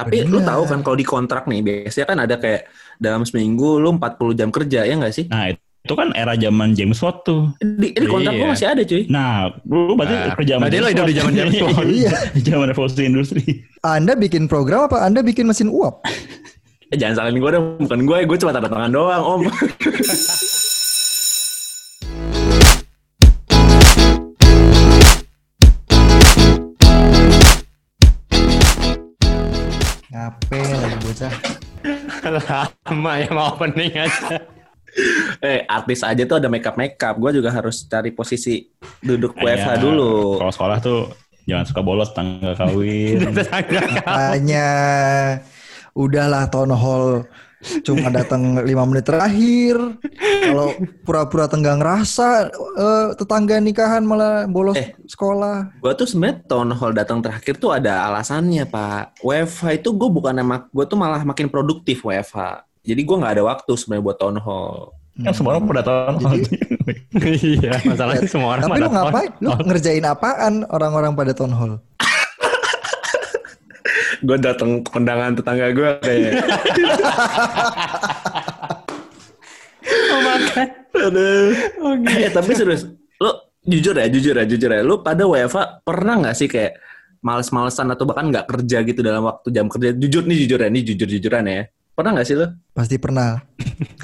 Tapi lu tahu kan kalau di kontrak nih biasanya kan ada kayak dalam seminggu lu 40 jam kerja ya nggak sih? Nah itu kan era zaman James Watt tuh. Di, di kontrak Iya. gua masih ada cuy. Nah, lu berarti Nah, kerja sama berarti lo hidup di zaman James Watt. Iya. zaman revolusi industri. Anda bikin program apa Anda bikin mesin uap? Eh, jangan salahin gue dong, bukan gue, gue cuma tanda tangan doang om. Ngapain lagi bocah? Lama ya mau opening aja. eh artis aja tuh ada makeup makeup, gue juga harus cari posisi duduk WFH Iya. dulu. Kalau sekolah tuh jangan suka bolos tangga kawin. Hanya udahlah town hall cuma datang lima menit terakhir. Kalau pura-pura tenggang rasa eh, tetangga nikahan malah bolos Eh. sekolah. Gue tuh sebenarnya town hall datang terakhir tuh ada alasannya pak. WFH itu gue bukan emak, gue tuh malah makin produktif WFH. Jadi gue nggak ada waktu sebenarnya buat town hall. kan semua orang pada tahun. Iya, masalahnya semua orang Tapi pada lu ngapain? Lu ngerjain apaan orang-orang pada town hall? Gue datang ke kondangan tetangga gue kayak. Oh, makan. Aduh. Eh tapi serius, lu jujur ya, jujur ya, jujur ya. Lu pada WFH pernah nggak sih kayak males-malesan atau bahkan nggak kerja gitu dalam waktu jam kerja? Jujur nih, jujur ya, nih jujur-jujuran ya. Pernah nggak sih lu? Pasti pernah.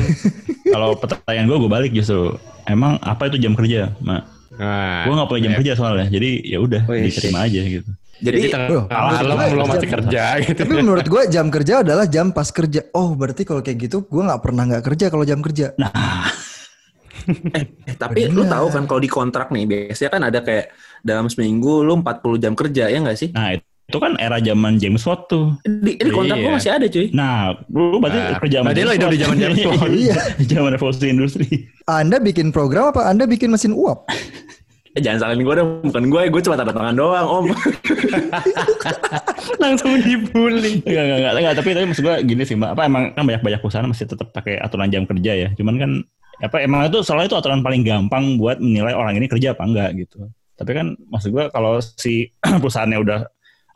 Kalau pertanyaan gue, gue balik justru. Emang apa itu jam kerja, Mak? Nah, Gue nggak punya jam iya. kerja soalnya, jadi ya udah Wih. diterima aja gitu. Jadi Jadi, Bro, maksud lo masih jam- kerja gitu. Tapi menurut gue jam kerja adalah jam pas kerja. Oh berarti kalau kayak gitu gue nggak pernah nggak kerja kalau jam kerja. Nah, eh, tapi lu Bener. tahu kan kalau di kontrak nih biasanya kan ada kayak dalam seminggu lu 40 jam kerja ya nggak sih? nah itu kan era zaman James Watt tuh. Di, di kontrak gua Iya. masih ada cuy. Nah, lu berarti Nah, kerja berarti lo hidup di zaman James Watt. Iya. zaman revolusi industri. Anda bikin program apa Anda bikin mesin uap? Eh, jangan salahin gue dong, bukan gue, gue cuma tanda tangan doang om. Langsung dibully. Enggak, enggak, enggak, enggak, tapi tapi maksud gue gini sih, Mbak. Apa emang kan banyak-banyak perusahaan masih tetap pakai aturan jam kerja ya. Cuman kan apa emang itu soalnya itu aturan paling gampang buat menilai orang ini kerja apa enggak gitu. Tapi kan maksud gue kalau si perusahaannya udah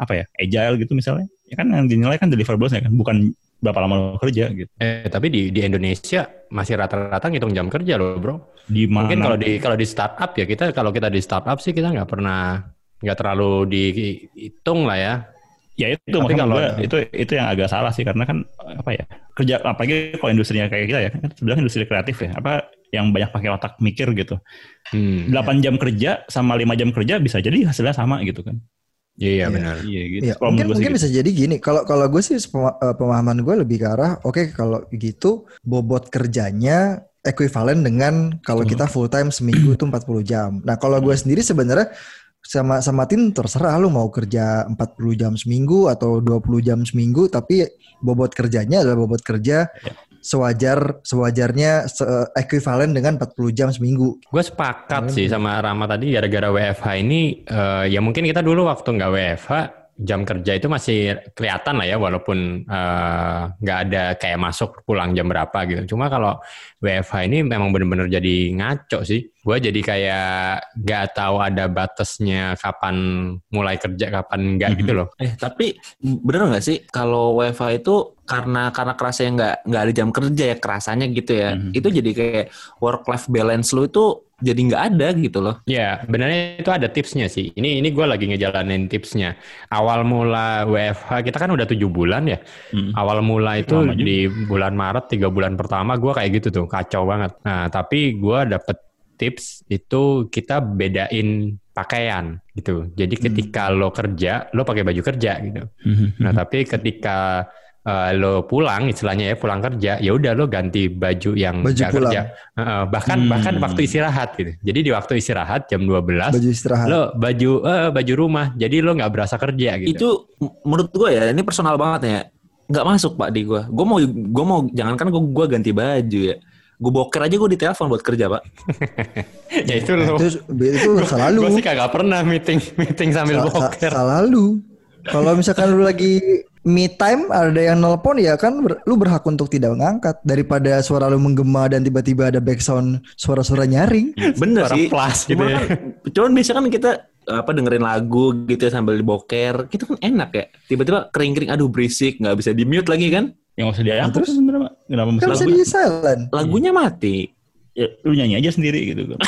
apa ya, agile gitu misalnya, ya kan yang dinilai kan deliverables kan, bukan berapa lama lo kerja gitu. Eh, tapi di di Indonesia masih rata-rata ngitung jam kerja loh, Bro. Di mana? Mungkin kalau di kalau di startup ya kita kalau kita di startup sih kita nggak pernah nggak terlalu dihitung lah ya. Ya itu Tapi kalau- gua, itu itu yang agak salah sih karena kan apa ya kerja apalagi kalau industrinya kayak kita ya kan sebenarnya industri kreatif ya apa yang banyak pakai otak mikir gitu. Hmm. 8 jam kerja sama 5 jam kerja bisa jadi hasilnya sama gitu kan. Iya Iya. benar. Iya gitu. Iya, Kalau mungkin mungkin gitu. bisa jadi gini. Kalau kalau gue sih eh, pemahaman gue lebih ke arah, oke kalau gitu bobot kerjanya ekuivalen dengan kalau kita full time seminggu itu 40 jam. Nah kalau gue sendiri sebenarnya sama sama tim terserah lu mau kerja 40 jam seminggu atau 20 jam seminggu tapi bobot kerjanya adalah bobot kerja Ya. Sewajar sewajarnya se- ekuivalen dengan 40 jam seminggu. Gue sepakat Iya, sih sama Rama tadi gara-gara WFH ini eh, ya mungkin kita dulu waktu nggak WFH jam kerja itu masih kelihatan lah ya walaupun eh, nggak ada kayak masuk pulang jam berapa gitu. Cuma kalau WFH ini memang bener-bener jadi ngaco sih. Gue jadi kayak nggak tahu ada batasnya kapan mulai kerja kapan enggak Mhm. gitu loh. Eh tapi bener nggak sih kalau WFH itu karena karena kerasanya nggak nggak ada jam kerja ya kerasanya gitu ya, Mhm. itu jadi kayak work life balance lu itu jadi nggak ada gitu loh. Ya, sebenarnya itu ada tipsnya sih. Ini ini gue lagi ngejalanin tipsnya. Awal mula WFH kita kan udah tujuh bulan ya. Mm. Awal mula itu Lama juga. di bulan Maret tiga bulan pertama gue kayak gitu tuh kacau banget. Nah tapi gue dapet tips itu kita bedain pakaian gitu. Jadi ketika lo kerja lo pakai baju kerja gitu. Mhm. Nah tapi ketika eh, lo pulang istilahnya ya pulang kerja ya udah lo ganti baju yang Baju pulang. kerja. Heeh, bahkan Hmm. bahkan waktu istirahat gitu. Jadi di waktu istirahat jam 12 Baju istirahat. lo baju eh, baju rumah jadi lo nggak berasa kerja gitu Itu menurut gue ya ini personal banget ya, nggak masuk pak di gue. Gue mau gue mau jangankan gue gue ganti baju ya, gue boker aja gue ditelepon buat kerja pak. ya itu lo itu itu selalu gue sih kagak pernah meeting meeting sambil Sa- sa- boker salah lu. Kalau misalkan lu lagi me time ada yang nelpon ya kan ber- lu berhak untuk tidak mengangkat daripada suara lu menggema dan tiba-tiba ada background suara-suara nyaring. Bener Suara sih. plus gitu Cuman ya. kan, cuman biasa kan kita apa dengerin lagu gitu ya sambil diboker, gitu kan enak ya. Tiba-tiba kering-kering, aduh berisik, nggak bisa di mute lagi kan? Yang nggak usah diangkat Terus? terus sebenarnya kenapa mesti Kan bisa lagu? di silent. Lagunya mati. Ya, lu nyanyi aja sendiri gitu kan.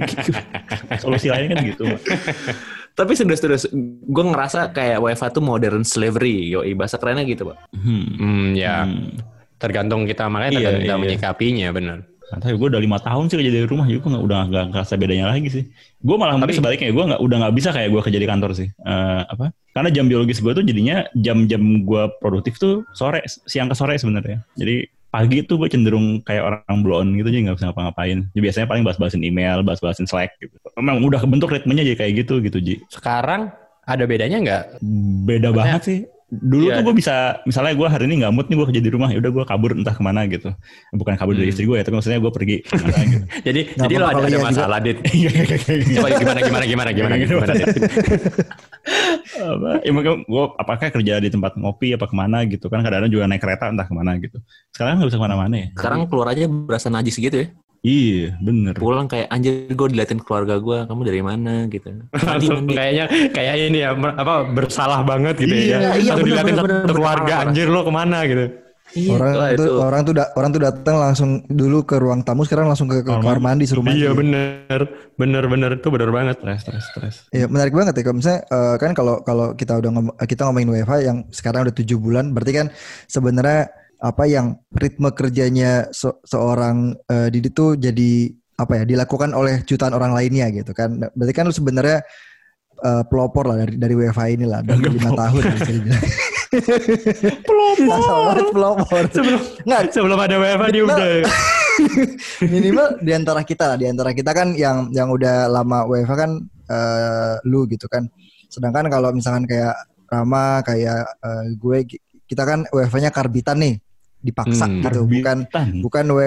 Solusi lain kan gitu. Tapi serius-serius, gue ngerasa kayak WFH tuh modern slavery, yo bahasa kerennya gitu, Pak. Hmm. Hmm, ya. Hmm. Tergantung kita makanya Iya, tergantung kita iya. menyikapinya benar. Tahu gue udah lima tahun sih kerja dari rumah juga nggak udah nggak ngerasa bedanya lagi sih. Gue malah tapi sebaliknya gue nggak udah nggak bisa kayak gue kerja di kantor sih. Eh, apa? Karena jam biologis gue tuh jadinya jam-jam gue produktif tuh sore siang ke sore sebenarnya. Jadi pagi tuh gue cenderung kayak orang blow on gitu jadi nggak bisa ngapa-ngapain. Jadi biasanya paling bahas-bahasin email, bahas-bahasin Slack gitu. Memang udah kebentuk ritmenya jadi kayak gitu gitu Ji. Sekarang ada bedanya nggak? Beda banget sih. Dulu Iya. tuh gue bisa, misalnya gue hari ini nggak mood nih gue kerja di rumah, ya udah gue kabur entah ke mana gitu. Bukan kabur dari Hmm. istri gue ya, tapi maksudnya gue pergi ke mana gitu. Jadi Nggak jadi lo ada, ada iya masalah, Dit. Coba gimana gimana gimana gimana gimana. Apa ya mungkin gue apakah kerja di tempat ngopi apa ke mana gitu kan kadang-kadang juga naik kereta entah ke mana gitu sekarang nggak bisa ke mana-mana ya Sekarang keluar aja berasa najis gitu ya. Iya bener Pulang kayak anjir gue diliatin keluarga gue, kamu dari mana gitu. Mandi, kayaknya kayak ini ya apa bersalah banget gitu Iya, ya. iya, Langsung bener, diliatin bener, bener, keluarga bener. anjir lo ke mana gitu. Iya, orang tuh itu. orang tuh da- orang tuh datang langsung dulu ke ruang tamu sekarang langsung ke, ke Kamar mandi suruh mandi. Iya bener bener bener itu bener banget. stres stres stres Iya menarik banget ya kalau misalnya eh, kan kalau kalau kita udah ngom- kita ngomongin WFH yang sekarang udah tujuh bulan berarti kan sebenarnya apa yang ritme kerjanya se- seorang eh, Didi tuh jadi apa ya dilakukan oleh jutaan orang lainnya gitu kan. Nah, berarti kan lu sebenarnya eh, pelopor lah dari dari WFH ini lah dari lima tahun bisa dibilang. pelopor. Pelopor. Sebelum nggak. sebelum ada WFH dia udah. minimal di antara kita lah di antara kita kan yang yang udah lama WFH kan eh, lu gitu kan. Sedangkan kalau misalkan kayak Rama kayak eh, gue ki- kita kan WFH-nya karbitan nih dipaksa Hmm, gitu. Bukan bukan W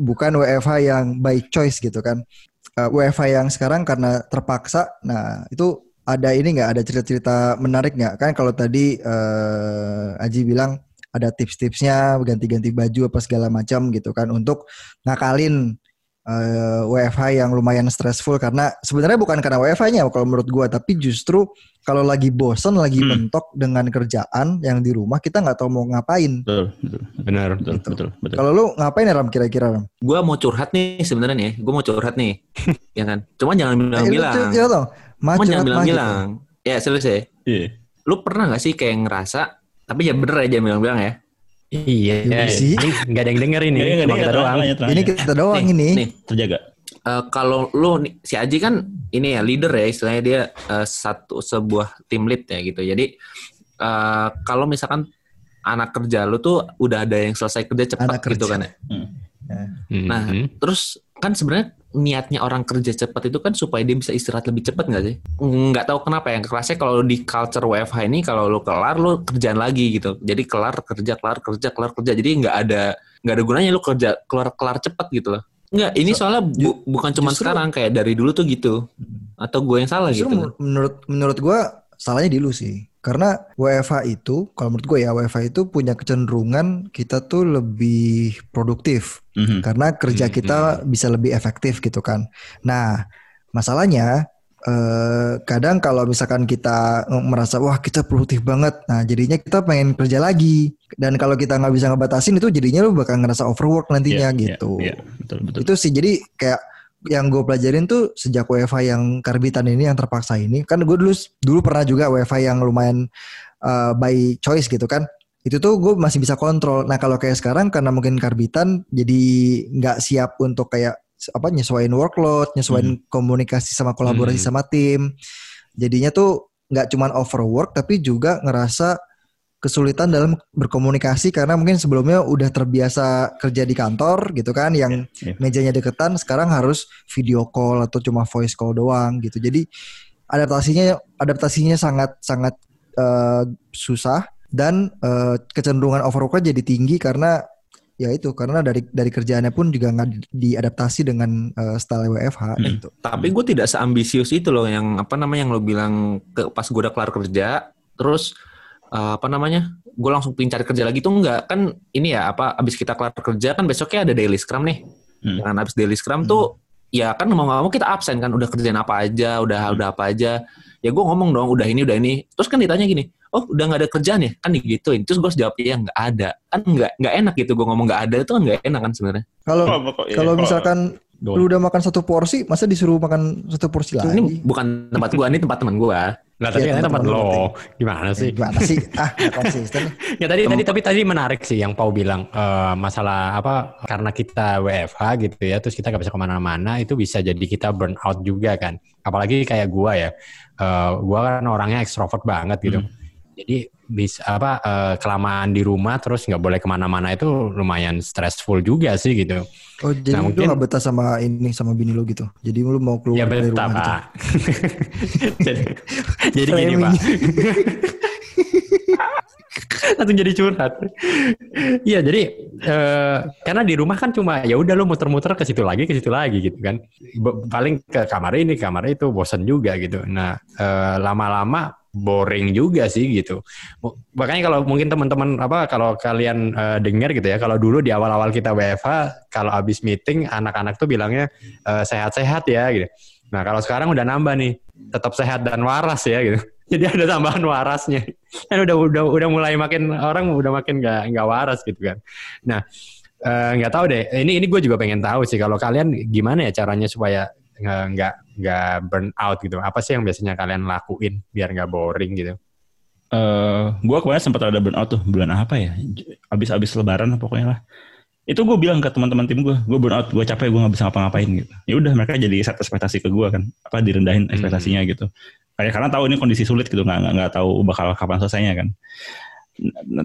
bukan WFH yang by choice gitu kan. Eh, WFH yang sekarang karena terpaksa nah itu ada ini nggak? Ada cerita-cerita menarik nggak? Kan kalau tadi eh, Aji bilang ada tips-tipsnya ganti-ganti baju apa segala macam gitu kan untuk ngakalin eh, WFH yang lumayan stressful karena sebenarnya bukan karena WFH-nya kalau menurut gua tapi justru kalau lagi bosen lagi Hmm. mentok dengan kerjaan yang di rumah kita nggak tahu mau ngapain betul betul Bener. betul Gitu. betul betul kalau lu ngapain ya Ram kira-kira Ram? Gue mau curhat nih sebenarnya nih, gue mau curhat nih, ya kan. Cuma jangan Eh, bilang-bilang. cu- ya dong, mah Cuma curhat jangan mah gitu. bilang-bilang. Ya serius ya. iya Lu pernah gak sih kayak ngerasa, tapi ya bener aja bilang-bilang ya. Iya. Iya sih. Ini nggak ada yang denger ini. Nggak, Cuma kita doang. Ini kita doang Nih, ini. Nih, terjaga eh, kalau lu nih, si Aji kan ini ya leader ya istilahnya dia eh, satu sebuah tim lead ya gitu. Jadi eh, kalau misalkan anak kerja lu tuh udah ada yang selesai kerja cepat Anak gitu kerja. kan ya. Hmm. Nah, terus kan sebenarnya niatnya orang kerja cepat itu kan supaya dia bisa istirahat lebih cepat nggak sih? Nggak tahu kenapa yang kerasnya kalau di culture WFH ini kalau lu kelar lu kerjaan lagi gitu. Jadi kelar kerja kelar kerja kelar kerja. Jadi nggak ada nggak ada gunanya lu kerja kelar kelar cepat gitu loh. Nggak, ini soalnya bu- bukan cuma sekarang kayak dari dulu tuh gitu. Atau gue yang salah gitu. men- menurut menurut gua salahnya di lu sih. Karena WFH itu, kalau menurut gue ya WFH itu punya kecenderungan kita tuh lebih produktif. Mhm. Karena kerja Hmm, kita bisa lebih efektif gitu kan. Nah, masalahnya eh, kadang kalau misalkan kita merasa wah kita produktif banget, nah jadinya kita pengen kerja lagi. Dan kalau kita nggak bisa ngebatasin itu jadinya lu bakal ngerasa overwork nantinya Iya, iya, gitu. iya, betul betul Itu sih jadi kayak yang gue pelajarin tuh sejak WFH yang karbitan ini yang terpaksa ini. Kan gue dulu dulu pernah juga WFH yang lumayan uh, by choice gitu kan. Itu tuh gue masih bisa kontrol. Nah kalau kayak sekarang karena mungkin karbitan jadi nggak siap untuk kayak apa nyesuaiin workload nyesuaiin komunikasi sama kolaborasi Hmm. sama tim. Jadinya tuh nggak cuman overwork tapi juga ngerasa kesulitan dalam berkomunikasi karena mungkin sebelumnya udah terbiasa kerja di kantor gitu kan yang Iya. mejanya deketan sekarang harus video call atau cuma voice call doang gitu jadi adaptasinya adaptasinya sangat sangat eh, susah dan eh, kecenderungan overworknya jadi tinggi karena ya itu karena dari dari kerjaannya pun juga nggak di- diadaptasi dengan eh, style WFH Hmm. gitu Tapi gue tidak seambisius itu loh yang apa namanya yang lo bilang ke pas gue udah kelar kerja, terus eh, apa namanya? Gue langsung pengen cari kerja lagi tuh enggak kan ini ya apa abis kita kelar kerja kan besoknya ada daily scrum nih. Hmm. Dengan abis daily scrum tuh ya kan mau nggak mau kita absen kan udah kerjaan apa aja, udah udah apa aja. Ya gue ngomong dong udah ini udah ini. Terus kan ditanya gini, oh udah nggak ada kerjaan ya? Kan digituin. Terus gue harus jawab ya nggak ada. Kan nggak nggak enak gitu gue ngomong nggak ada itu kan nggak enak kan sebenarnya. Kalau Kalau- kalau- misalkan Doang. lu udah makan satu porsi, masa disuruh makan satu porsi lagi? Ini bukan tempat gue, ini tempat teman gue. Lah tapi katanya tempat lo. Gimana sih? Gimana sih? Ah, konsisten. Ya tadi tadi tapi tadi menarik sih yang Pau bilang eh, masalah apa karena kita WFH gitu ya terus kita nggak bisa ke mana-mana itu bisa jadi kita burn out juga kan apalagi kayak gua ya Eh, gua kan orangnya ekstrovert banget gitu jadi bisa apa eh, kelamaan di rumah terus nggak boleh ke mana-mana itu lumayan stressful juga sih gitu Oh, jadi Nah, lu mungkin- gak betah sama ini sama bini lu gitu. Jadi lu mau keluar ya dari betah rumah gitu. pak jadi, jadi gini pak langsung jadi curhat. Iya, jadi eh, karena di rumah kan cuma ya udah lu muter-muter ke situ lagi, ke situ lagi gitu kan. Be- paling ke kamar ini, kamar itu bosan juga gitu. Nah, eh, lama-lama boring juga sih gitu. Makanya kalau mungkin teman-teman apa kalau kalian eh, dengar gitu ya, kalau dulu di awal-awal kita WFH, kalau habis meeting anak-anak tuh bilangnya eh, sehat-sehat ya gitu. Nah, kalau sekarang udah nambah nih, tetap sehat dan waras ya gitu. Jadi ada tambahan warasnya. Kan udah udah udah mulai makin orang udah makin nggak nggak waras gitu kan. Nah, eh, nggak tahu deh. Ini ini gue juga pengen tahu sih kalau kalian gimana ya caranya supaya nggak nggak burn out gitu. Apa sih yang biasanya kalian lakuin biar nggak boring gitu? eh gue kemarin sempat ada burnout tuh bulan apa ya? Abis-abis lebaran pokoknya lah. Itu gue bilang ke teman-teman tim gue gue burnout gue capek gue nggak bisa ngapa-ngapain gitu. Ya udah mereka jadi set ekspektasi ke gue kan apa direndahin ekspektasinya gitu. Kayak karena tahu ini kondisi sulit gitu nggak nggak tahu bakal kapan selesainya kan.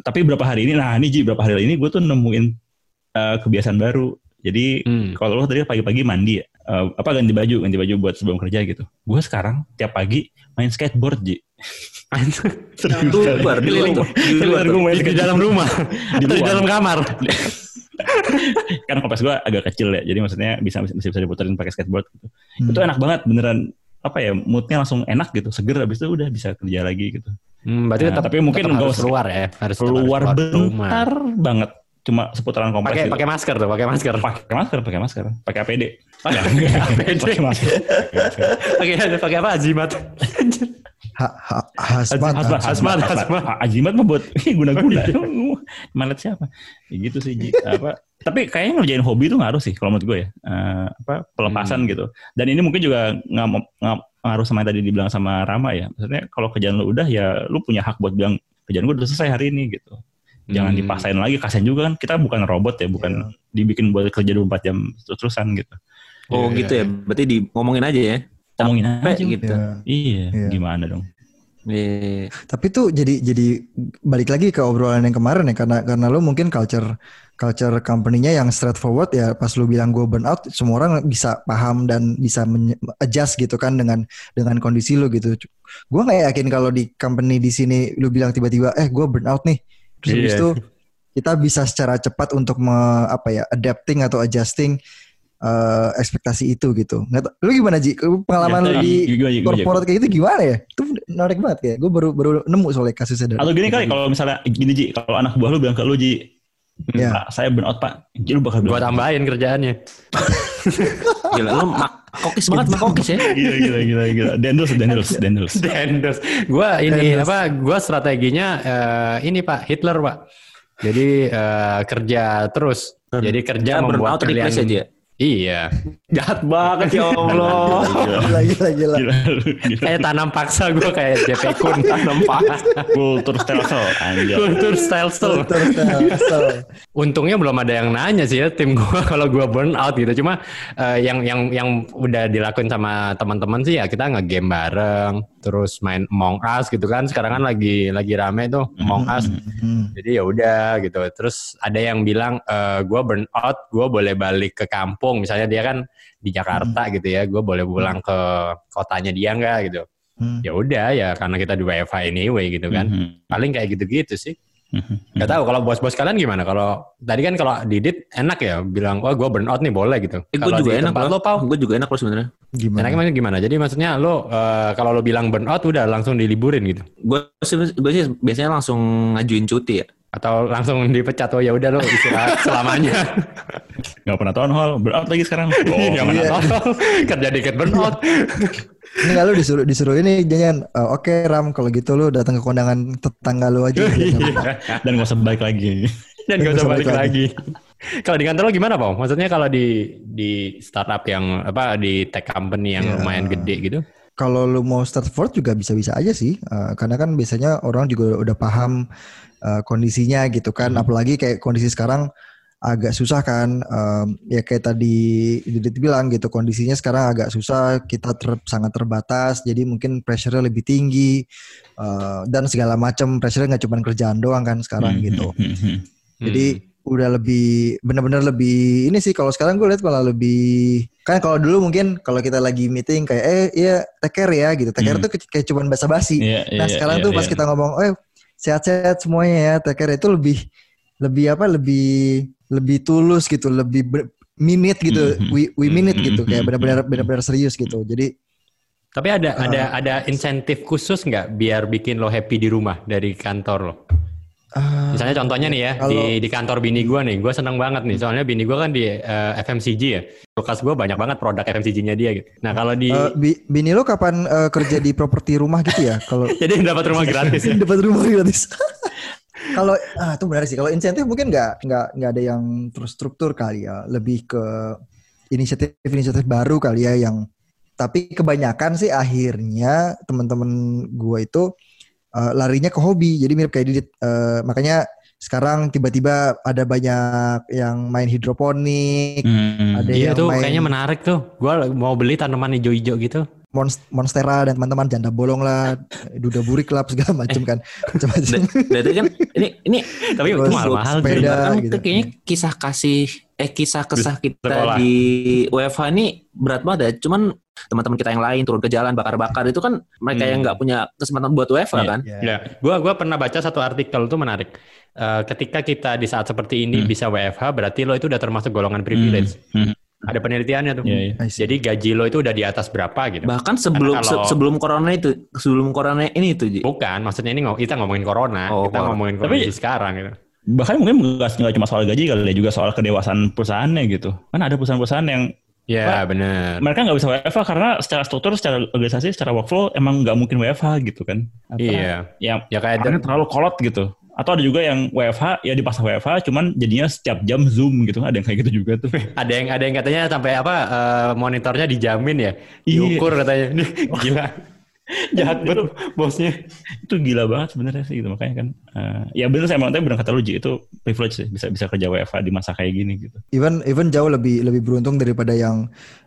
Tapi berapa hari ini nah ini Ji berapa hari ini gue tuh nemuin eh, kebiasaan baru jadi Hmm. kalau lo tadi pagi-pagi mandi ya, eh, apa ganti baju ganti baju buat sebelum kerja gitu gue sekarang tiap pagi main skateboard Ji Serius luar, di luar. Di luar Keluar gue main Di, dalam rumah Di di dalam kamar? kan kompas gue agak kecil ya jadi maksudnya bisa bisa bisa diputerin pakai skateboard gitu. Hmm. itu enak banget beneran apa ya moodnya langsung enak gitu seger habis itu udah bisa kerja lagi gitu Hmm, berarti Nah, tetap, tapi mungkin tetap harus usah- keluar ya, harus tetap keluar harus rumah. bentar banget cuma seputaran kompas Pakai gitu. pakai masker tuh, pakai masker. pakai masker pakai masker pakai APD Pakai Pakai APD. masker Pakai pakai apa? Ha, ha, hasmat, Hasmat, Hasmat, hasmat. Ajimat mah buat guna-guna. Malet siapa? Ya gitu sih. Apa? Tapi kayaknya ngerjain hobi itu ngaruh sih kalau menurut gue ya. Eh, apa pelepasan gitu. Dan ini mungkin juga nggak ngaruh sama yang tadi dibilang sama Rama ya. Maksudnya kalau kerjaan lu udah ya lu punya hak buat bilang kerjaan gue udah selesai hari ini gitu. Jangan Hmm. dipaksain lagi. Kasian juga kan kita bukan robot ya, bukan dibikin buat kerja 24 jam terus-terusan gitu. Oh Iya, gitu ya. Berarti di ngomongin aja ya. Ngomongin aja gitu. Ya. Iya, Iya. gimana dong? Iya. Tapi tuh jadi jadi balik lagi ke obrolan yang kemarin ya karena karena lu mungkin culture culture company-nya yang straightforward ya pas lu bilang gue burn out semua orang bisa paham dan bisa adjust gitu kan dengan dengan kondisi lu gitu. Gue nggak yakin kalau di company di sini lu bilang tiba-tiba eh gue burn out nih. Terus habis Iya. itu kita bisa secara cepat untuk me- apa ya adapting atau adjusting eh, ekspektasi itu gitu. Nggak tau- lu gimana Ji? Pengalaman Ya, lu di gimana, gimana, gimana? corporate kayak gitu gimana ya? Itu menarik banget kayak. Gue baru baru nemu soalnya kasusnya dari. Atau gini kali kalau misalnya gini Ji, kalau anak buah lu bilang ke lu Ji, Ya. Pak, saya burn out Pak. Ji lu bakal Gua bilang, tambahin kerjaannya. Gila lu mak kokis banget mak kokis ya. Gila gila gila gila. Dendels dendels dendels. Dendels. Gua ini Dendels. apa? Gua strateginya eh, ini Pak Hitler Pak. Jadi eh, kerja terus. Jadi kerja Kita burn membuat replace kalian. aja. Iya. Jahat banget ya Allah. Gila lu, gila. Kayak tanam paksa gue kayak JP Kun tanam paksa. Kultur stelsel anjir. Kultur terus, terus. Untungnya belum ada yang nanya sih ya tim gue kalau gue burn out gitu. Cuma eh, yang yang yang udah dilakuin sama teman-teman sih ya kita nge-game bareng, terus main Among Us gitu kan. Sekarang kan lagi lagi rame tuh Among Us. Hmm. Jadi ya udah gitu. Terus ada yang bilang eh gue burn out, gue boleh balik ke kampung. Misalnya dia kan di Jakarta gitu ya, gue boleh pulang ke kotanya dia nggak gitu. Hmm. Ya udah ya karena kita di WiFi anyway gitu kan. Mhm. Paling kayak gitu-gitu sih. Gak tahu kalau bos-bos kalian gimana? Kalau tadi kan kalau Didit enak ya bilang, wah gue burn out nih boleh gitu. Eh, gue juga enak lo pau. Gue juga enak loh sebenarnya. Gimana? Enaknya maksudnya gimana? Jadi maksudnya lo eh, kalau lo bilang burn out udah langsung diliburin gitu, Gue sih, gue sih biasanya langsung ngajuin cuti ya. Atau langsung dipecat? Oh ya udah lo istirahat selamanya. Gak pernah town hall, berat lagi sekarang. Oh, Gak pernah tahu. Kerja dikit out. Ini nggak lu disuruh disuruh ini jangan eh, oke Ram kalau gitu lu datang ke kondangan tetangga lu aja. gitu. Dan gak usah balik lagi. Dan gak usah balik lagi. Kalau di kantor lo gimana, Pak? Maksudnya kalau di di startup yang apa di tech company yang Ya. lumayan gede gitu? Kalau lu mau start forward juga bisa-bisa aja sih, Eh, karena kan biasanya orang juga udah paham eh, kondisinya gitu kan, apalagi kayak kondisi sekarang agak susah kan, Em, ya kayak tadi Didit bilang gitu, kondisinya sekarang agak susah, kita ter- sangat terbatas, jadi mungkin pressure-nya lebih tinggi eh, dan segala macam pressure nggak cuma kerjaan doang kan sekarang gitu. Hmm. Jadi udah lebih benar-benar lebih ini sih kalau sekarang gue lihat malah lebih kan kalau dulu mungkin kalau kita lagi meeting kayak eh iya take care ya gitu take care Hmm. tuh kayak- cuman basa-basi Iya, nah iya, sekarang iya, tuh pas iya. kita ngomong eh sehat-sehat semuanya ya take care itu lebih lebih apa lebih lebih tulus gitu lebih ber- minute gitu Mhm. we, we minute gitu Mhm. kayak benar-benar benar-benar serius gitu jadi Tapi ada Ah. ada ada insentif khusus nggak biar bikin lo happy di rumah dari kantor lo? Ah, Misalnya contohnya nih ya di Kalau- di kantor bini gua nih, gua seneng banget nih. Soalnya bini gua kan di eh, FMCG ya. Kulkas gua banyak banget produk FMCG-nya dia gitu. Nah kalau di eh, bi- bini lo kapan eh, kerja di properti rumah gitu ya kalau jadi dapat rumah gratis. ya. dapat rumah gratis. kalau ah itu benar sih. Kalau insentif mungkin nggak nggak nggak ada yang terstruktur kali ya. Lebih ke inisiatif-inisiatif baru kali ya yang tapi kebanyakan sih akhirnya teman-teman gua itu eh, larinya ke hobi. Jadi mirip kayak Didit. Eh, makanya sekarang tiba-tiba ada banyak yang main hidroponik, Hmm. ada Iya yang tuh main kayaknya menarik tuh. Gua mau beli tanaman hijau-hijau gitu. Monst- Monstera dan teman-teman janda bolong lah, duda burik lah segala macam kan. Macam-macam. Berarti kan ini ini Tapi itu mahal-mahal sepeda. kan gitu. itu kayaknya kisah kasih eh kisah kesah kita sekolah. di WFH ini berat banget ya. Cuman teman-teman kita yang lain turun ke jalan bakar-bakar itu kan mereka Hmm. yang nggak punya kesempatan buat WFH Iya. kan. Ya, gua gua pernah baca satu artikel tuh menarik. Eh, ketika kita di saat seperti ini Hmm. bisa WFH, berarti lo itu udah termasuk golongan privilege. Hmm. Ada penelitiannya tuh. Iya, iya. I see. Jadi gaji lo itu udah di atas berapa gitu. Bahkan sebelum Karena kalau- se- sebelum corona itu, sebelum corona ini itu Ji. Bukan, maksudnya ini kita ngomongin corona, Oh, kita corona. ngomongin Tapi- kondisi sekarang gitu. Bahkan mungkin nggak nggak cuma soal gaji kali ya, juga soal kedewasaan perusahaannya gitu. Kan ada perusahaan-perusahaan yang Ya, Pak, bener. mereka nggak bisa WFH karena secara struktur, secara organisasi, secara workflow emang nggak mungkin WFH gitu kan. Apa, Iya. Ya, Ya kayak orangnya terlalu kolot gitu. Atau ada juga yang WFH ya dipaksa WFH cuman jadinya setiap jam Zoom gitu. Ada yang kayak gitu juga tuh. ada yang ada yang katanya sampai apa eh, monitornya dijamin ya, Iya. diukur katanya. Gila. Jahat banget bosnya. itu gila banget sebenarnya sih gitu makanya kan eh, ya bener saya emang tadi bener kata lu itu privilege sih bisa bisa kerja WFH di masa kayak gini gitu. even even jauh lebih lebih beruntung daripada yang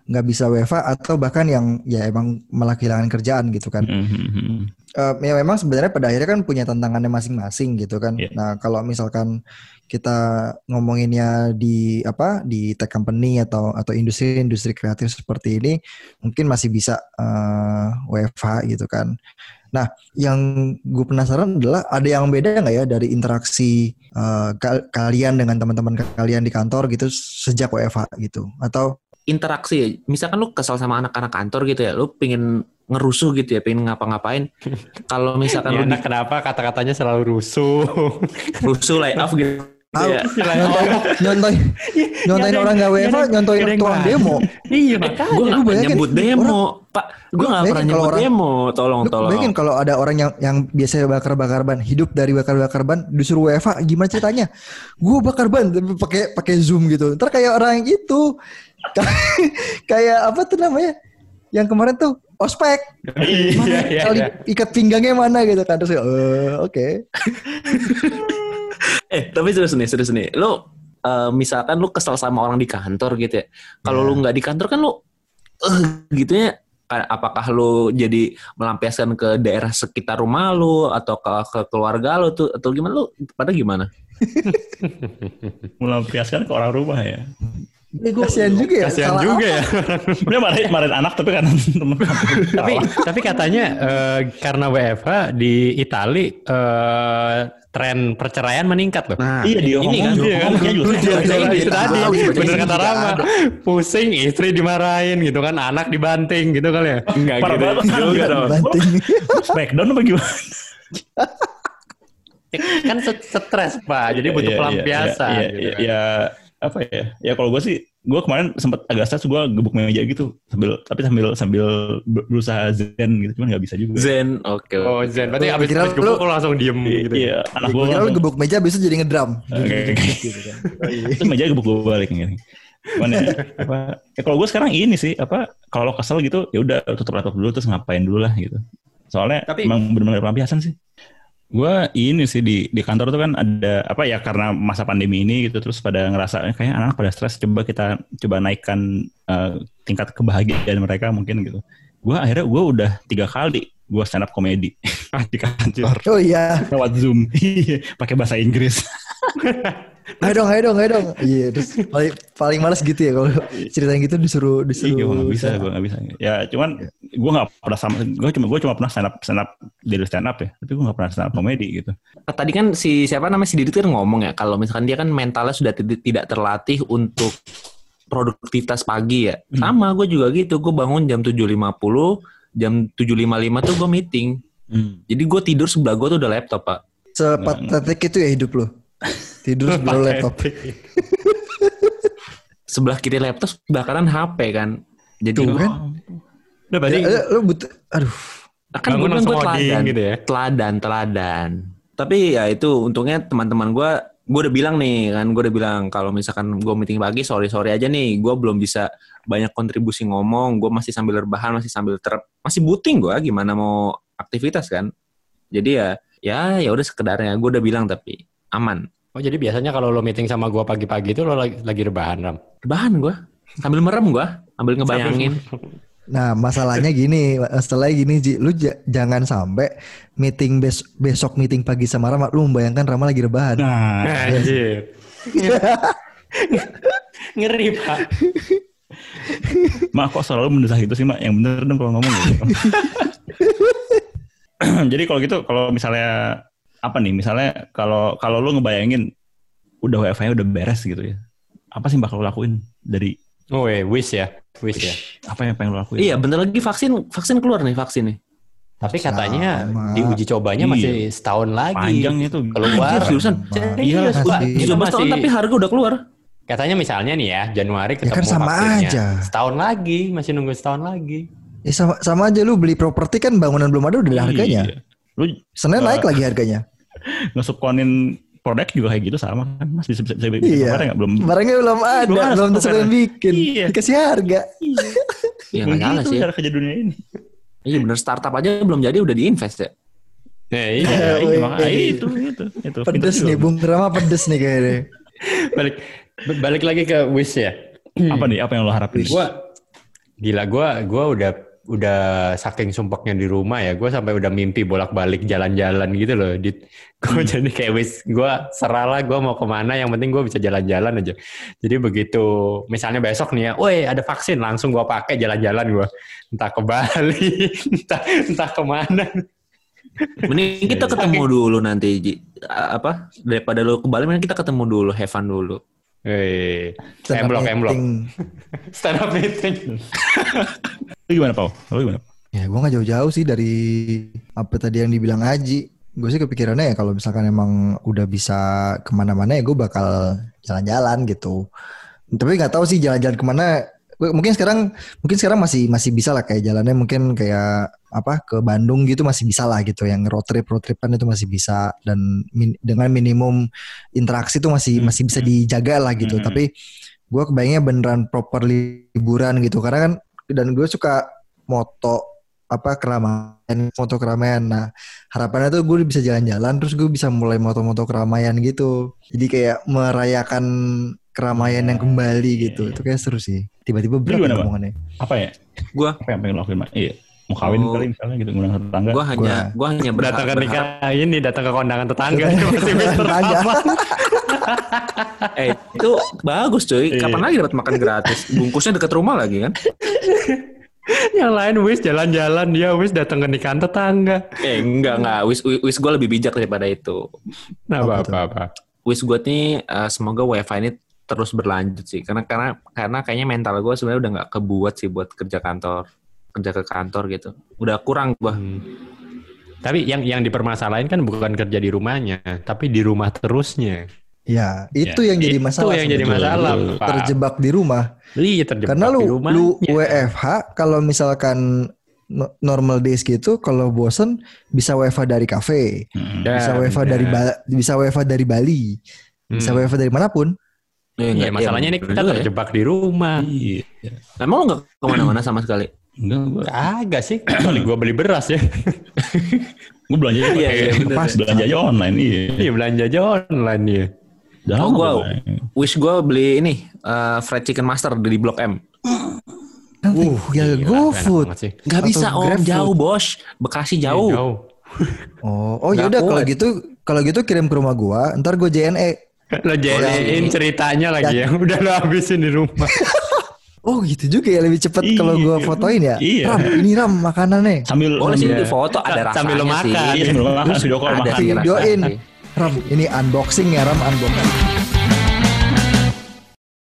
nggak bisa WFA atau bahkan yang ya emang malah kehilangan kerjaan gitu kan. Mhm. Eh, ya memang sebenarnya pada akhirnya kan punya tantangannya masing-masing gitu kan. Iya. Nah kalau misalkan kita ngomonginnya di apa di tech company atau atau industri-industri kreatif seperti ini mungkin masih bisa eh, WFH gitu kan. Nah yang gue penasaran adalah ada yang beda nggak ya dari interaksi ka- kalian dengan teman-teman kalian di kantor gitu sejak WFH gitu atau Interaksi ya. Misalkan lu kesal sama anak-anak kantor gitu ya, lu pengen ngerusuh gitu ya, pengen ngapa-ngapain. Kalau misalkan Ini lu anak kenapa kata-katanya selalu rusuh? rusuh lay off gitu. Ah, ya. nyontoin nyontoin nyontoin orang nggak WFH nyontoin tukang demo Iya Gue makanya. gak Lu bayangin, nyebut demo, Pak. Gue gak bayangin pernah kalau nyebut orang- demo. Tolong, Lu tolong. bayangin kalau ada orang yang yang biasanya bakar-bakar ban, hidup dari bakar-bakar ban, disuruh WFH, gimana ceritanya? Gue bakar ban tapi pakai pakai Zoom gitu. Ntar kayak orang itu. kayak apa tuh namanya? Yang kemarin tuh ospek. Iya, iya, Kali iya. ikat pinggangnya mana gitu kan terus eh oke. Eh, tapi serius nih, serius nih. Lu eh, misalkan lu kesel sama orang di kantor gitu ya. Kalau Iya. lu nggak di kantor kan lu eh gitu ya. Ka- Apakah lu jadi melampiaskan ke daerah sekitar rumah lu atau ke, ke keluarga lu tuh atau gimana lu pada gimana? Melampiaskan ke orang rumah ya. Kasihan juga ya. Kasihan juga apa? ya. Dia marahin, marahin anak tapi kan temen tapi tapi katanya eh, karena WFH di Itali eh, tren perceraian meningkat loh. Nah, Iya dia ini kan. ngomong dia kan dia juga Iya, Iya, iya, itu iya. tadi baca bener kata Rama ada. pusing istri dimarahin gitu kan anak dibanting gitu kali ya Enggak Parah gitu banget. juga dong. Banting. Smackdown apa gimana? kan stres pak jadi butuh Iya, iya, pelampiasan iya, gitu iya, kan. ya apa ya? Ya kalau gue sih, gue kemarin sempat agak stres, gue gebuk meja gitu sambil tapi sambil sambil ber- berusaha zen gitu, cuman nggak bisa juga. Zen, oke. oh Zen berarti abis, abis gebuk lu langsung diem gitu ya? Iya, anak gue lu gebuk meja bisa jadi ngedrum. Oke, oke. Gitu kan. terus meja gebuk gue balik gitu. Cuman ya, apa, ya kalau gue sekarang ini sih apa kalau lo kesel gitu ya udah tutup laptop dulu terus ngapain dulu lah gitu. Soalnya Tapi- emang benar-benar pelampiasan sih. Gue ini sih di di kantor tuh kan ada apa ya karena masa pandemi ini gitu terus pada ngerasa "Eh, kayaknya anak pada stres coba kita coba naikkan eh, tingkat kebahagiaan mereka mungkin gitu. Gue akhirnya gue udah tiga kali gue stand up komedi di kantor Oh iya. lewat zoom Iya, pakai bahasa Inggris. Ayo dong, ayo dong, ayo dong. Iya, terus paling, paling males gitu ya kalau ceritain gitu disuruh disuruh. Iya, gue gak bisa, gue gak bisa. Ya, cuman gue gak pernah sama, gue cuma gue cuma pernah stand up stand up dari stand up ya, tapi gue gak pernah stand up komedi gitu. Tadi kan si siapa namanya si Didit kan ngomong ya kalau misalkan dia kan mentalnya sudah tidak terlatih untuk produktivitas pagi ya. Hmm. Sama gue juga gitu. Gue bangun jam 7.50, jam 7.55 tuh gue meeting. Jadi gue tidur sebelah gue tuh udah laptop, Pak. Sepatetik itu ya hidup lo. Tidur sebelah laptop. Sebelah kiri laptop, sebelah kanan HP kan. Jadi Tuh kan. Udah berarti Ya, lu butuh, aduh. kan gue bilang teladan, gitu ya? teladan, teladan. Tapi ya itu untungnya teman-teman gue, gue udah bilang nih kan, gue udah bilang kalau misalkan gue meeting pagi, sorry sorry aja nih, gue belum bisa banyak kontribusi ngomong, gue masih sambil rebahan, masih sambil ter, masih booting gue, gimana mau aktivitas kan? Jadi ya, ya ya udah sekedarnya, gue udah bilang tapi aman, oh jadi biasanya kalau lo meeting sama gua pagi-pagi itu lo lagi, lagi rebahan ram? Rebahan gue, sambil merem gue, sambil ngebayangin. Nah, masalahnya gini, setelah gini Ji, lu ja- jangan sampai meeting bes- besok meeting pagi sama Rama, lu membayangkan Rama lagi rebahan. Nah, anjir ngeri pak. Mak kok selalu mendesak gitu sih mak, yang bener dong kalau ngomong gitu. Jadi kalau gitu, kalau misalnya apa nih, misalnya kalau kalau lu ngebayangin udah WiFi udah beres gitu ya, apa sih yang bakal lu lakuin dari oh eh, wish ya wish ya apa yang pengen lu lakuin? Iya, bentar lagi vaksin vaksin keluar nih vaksin nih. tapi katanya Sama. di uji cobanya Iya. masih setahun lagi Panjang itu. keluar Anjir, seriusan? serius Iya, pak masih. Itu 17 tahun masih- tapi harga udah keluar. Katanya misalnya nih ya, Januari ketemu kan sama vaksinnya. aja. Setahun lagi, masih nunggu setahun lagi. Ya sama, sama aja lu beli properti kan bangunan belum ada udah ada harganya. Iya. Lu Senin naik lagi harganya. ngesubkonin produk juga kayak gitu sama kan mas bisa bisa, bisa, bisa Iya. nggak belum Barangnya belum ada, Belum ada belum bikin. Iya. Dikasih harga. Iya nggak nyala sih. cara kerja dunia ini Iya bener startup aja belum jadi udah diinvest ya. Nah, iya. iya, iya, makanya itu itu itu Pedes nih. Bung Rama pedes nih kayaknya. balik balik lagi ke wish ya. apa nih apa yang lo harapin Gua gila gua gua udah udah saking sumpeknya di rumah ya, gua sampai udah mimpi bolak-balik jalan-jalan gitu loh. Di, gua Hmm. jadi kayak wis gua seralah gua mau ke mana yang penting gua bisa jalan-jalan aja. Jadi begitu misalnya besok nih ya, woi ada vaksin langsung gua pakai jalan-jalan gua. Entah ke Bali, entah entah ke mana. Mending kita ketemu dulu nanti Ji. Apa daripada lu ke Bali mending kita ketemu dulu, have fun dulu. Stand up emblok emblok. meeting. Stand up meeting. Lu gimana Pau lu gimana Ya gue gak jauh-jauh sih dari apa tadi yang dibilang Aji. Gue sih kepikirannya ya kalau misalkan emang udah bisa ke mana-mana ya gue bakal jalan-jalan gitu. Tapi nggak tahu sih jalan-jalan ke mana. Mungkin sekarang mungkin sekarang masih masih bisa lah kayak jalannya mungkin kayak apa ke Bandung gitu masih bisa lah gitu yang road trip road tripan itu masih bisa dan min- dengan minimum interaksi itu masih Hmm. masih bisa dijaga lah gitu. Hmm. Tapi gue kebayangnya beneran proper liburan gitu karena kan dan gue suka moto apa keramaian moto keramaian nah harapannya tuh gue bisa jalan-jalan terus gue bisa mulai moto-moto keramaian gitu jadi kayak merayakan keramaian yang kembali gitu itu kayak seru sih tiba-tiba berat gimana, omongannya apa ya Gua apa yang pengen lo lakuin mak iya mau kawin Oh. kali misalnya gitu ngundang tetangga. Gue hanya gue hanya berharap, Datang ke nikah ini, datang ke kondangan tetangga. Dia masih Mister apa? eh itu bagus cuy. Iya. Kapan lagi dapat makan gratis? Bungkusnya dekat rumah lagi kan? Yang lain wis jalan-jalan dia wis datang ke nikahan tetangga. Eh enggak enggak. Wis wis gue lebih bijak daripada itu. Nah, Apa apa tuh? apa apa. Wish gue nih eh, semoga WiFi ini terus berlanjut sih karena karena karena kayaknya mental gue sebenarnya udah nggak kebuat sih buat kerja kantor kerja ke kantor gitu udah kurang gue Hmm. Tapi yang yang dipermasalahin kan bukan kerja di rumahnya, tapi di rumah terusnya. Ya, itu Ya, yang jadi itu masalah. yang jadi masalah. Pak. Terjebak di rumah. Iya terjebak Karena di lu rumahnya. lu WFH kalau misalkan no- normal days gitu kalau bosen bisa WFH dari kafe, Hmm. bisa WFH dari. Ba- bisa WFH dari Bali, bisa Hmm. WFH dari mana pun. Iya, masalahnya ini kita terjebak di rumah. Iya. emang lu nggak ke mana-mana sama sekali Enggak, gua, Agak sih, kecuali gua beli beras ya. gua belanja aja Iya, iya, pas belanja aja online iya. Iya belanja aja online ya. Udah Oh, online. wish gue beli ini eh, fried chicken master di blok M Nanti Uh, ya GoFood. Atau bisa om GrabFood. jauh bos Bekasi jauh Jauh. Oh, oh Nggak ya udah kalau gitu kalau gitu kirim ke rumah gua, ntar gua JNE. Lo jadiin ceritanya lagi ya. Udah lo habisin di rumah. Oh gitu juga ya lebih cepet Iya. kalau gua fotoin ya. Iya. Ram, ini Ram makanannya. Sambil boleh sih sambil, di foto ada rasanya Sambil lo sih makan. Iya, sambil makan video call ada makan. sih Videoin. rasanya sih. Ram, ini unboxing ya Ram unboxing.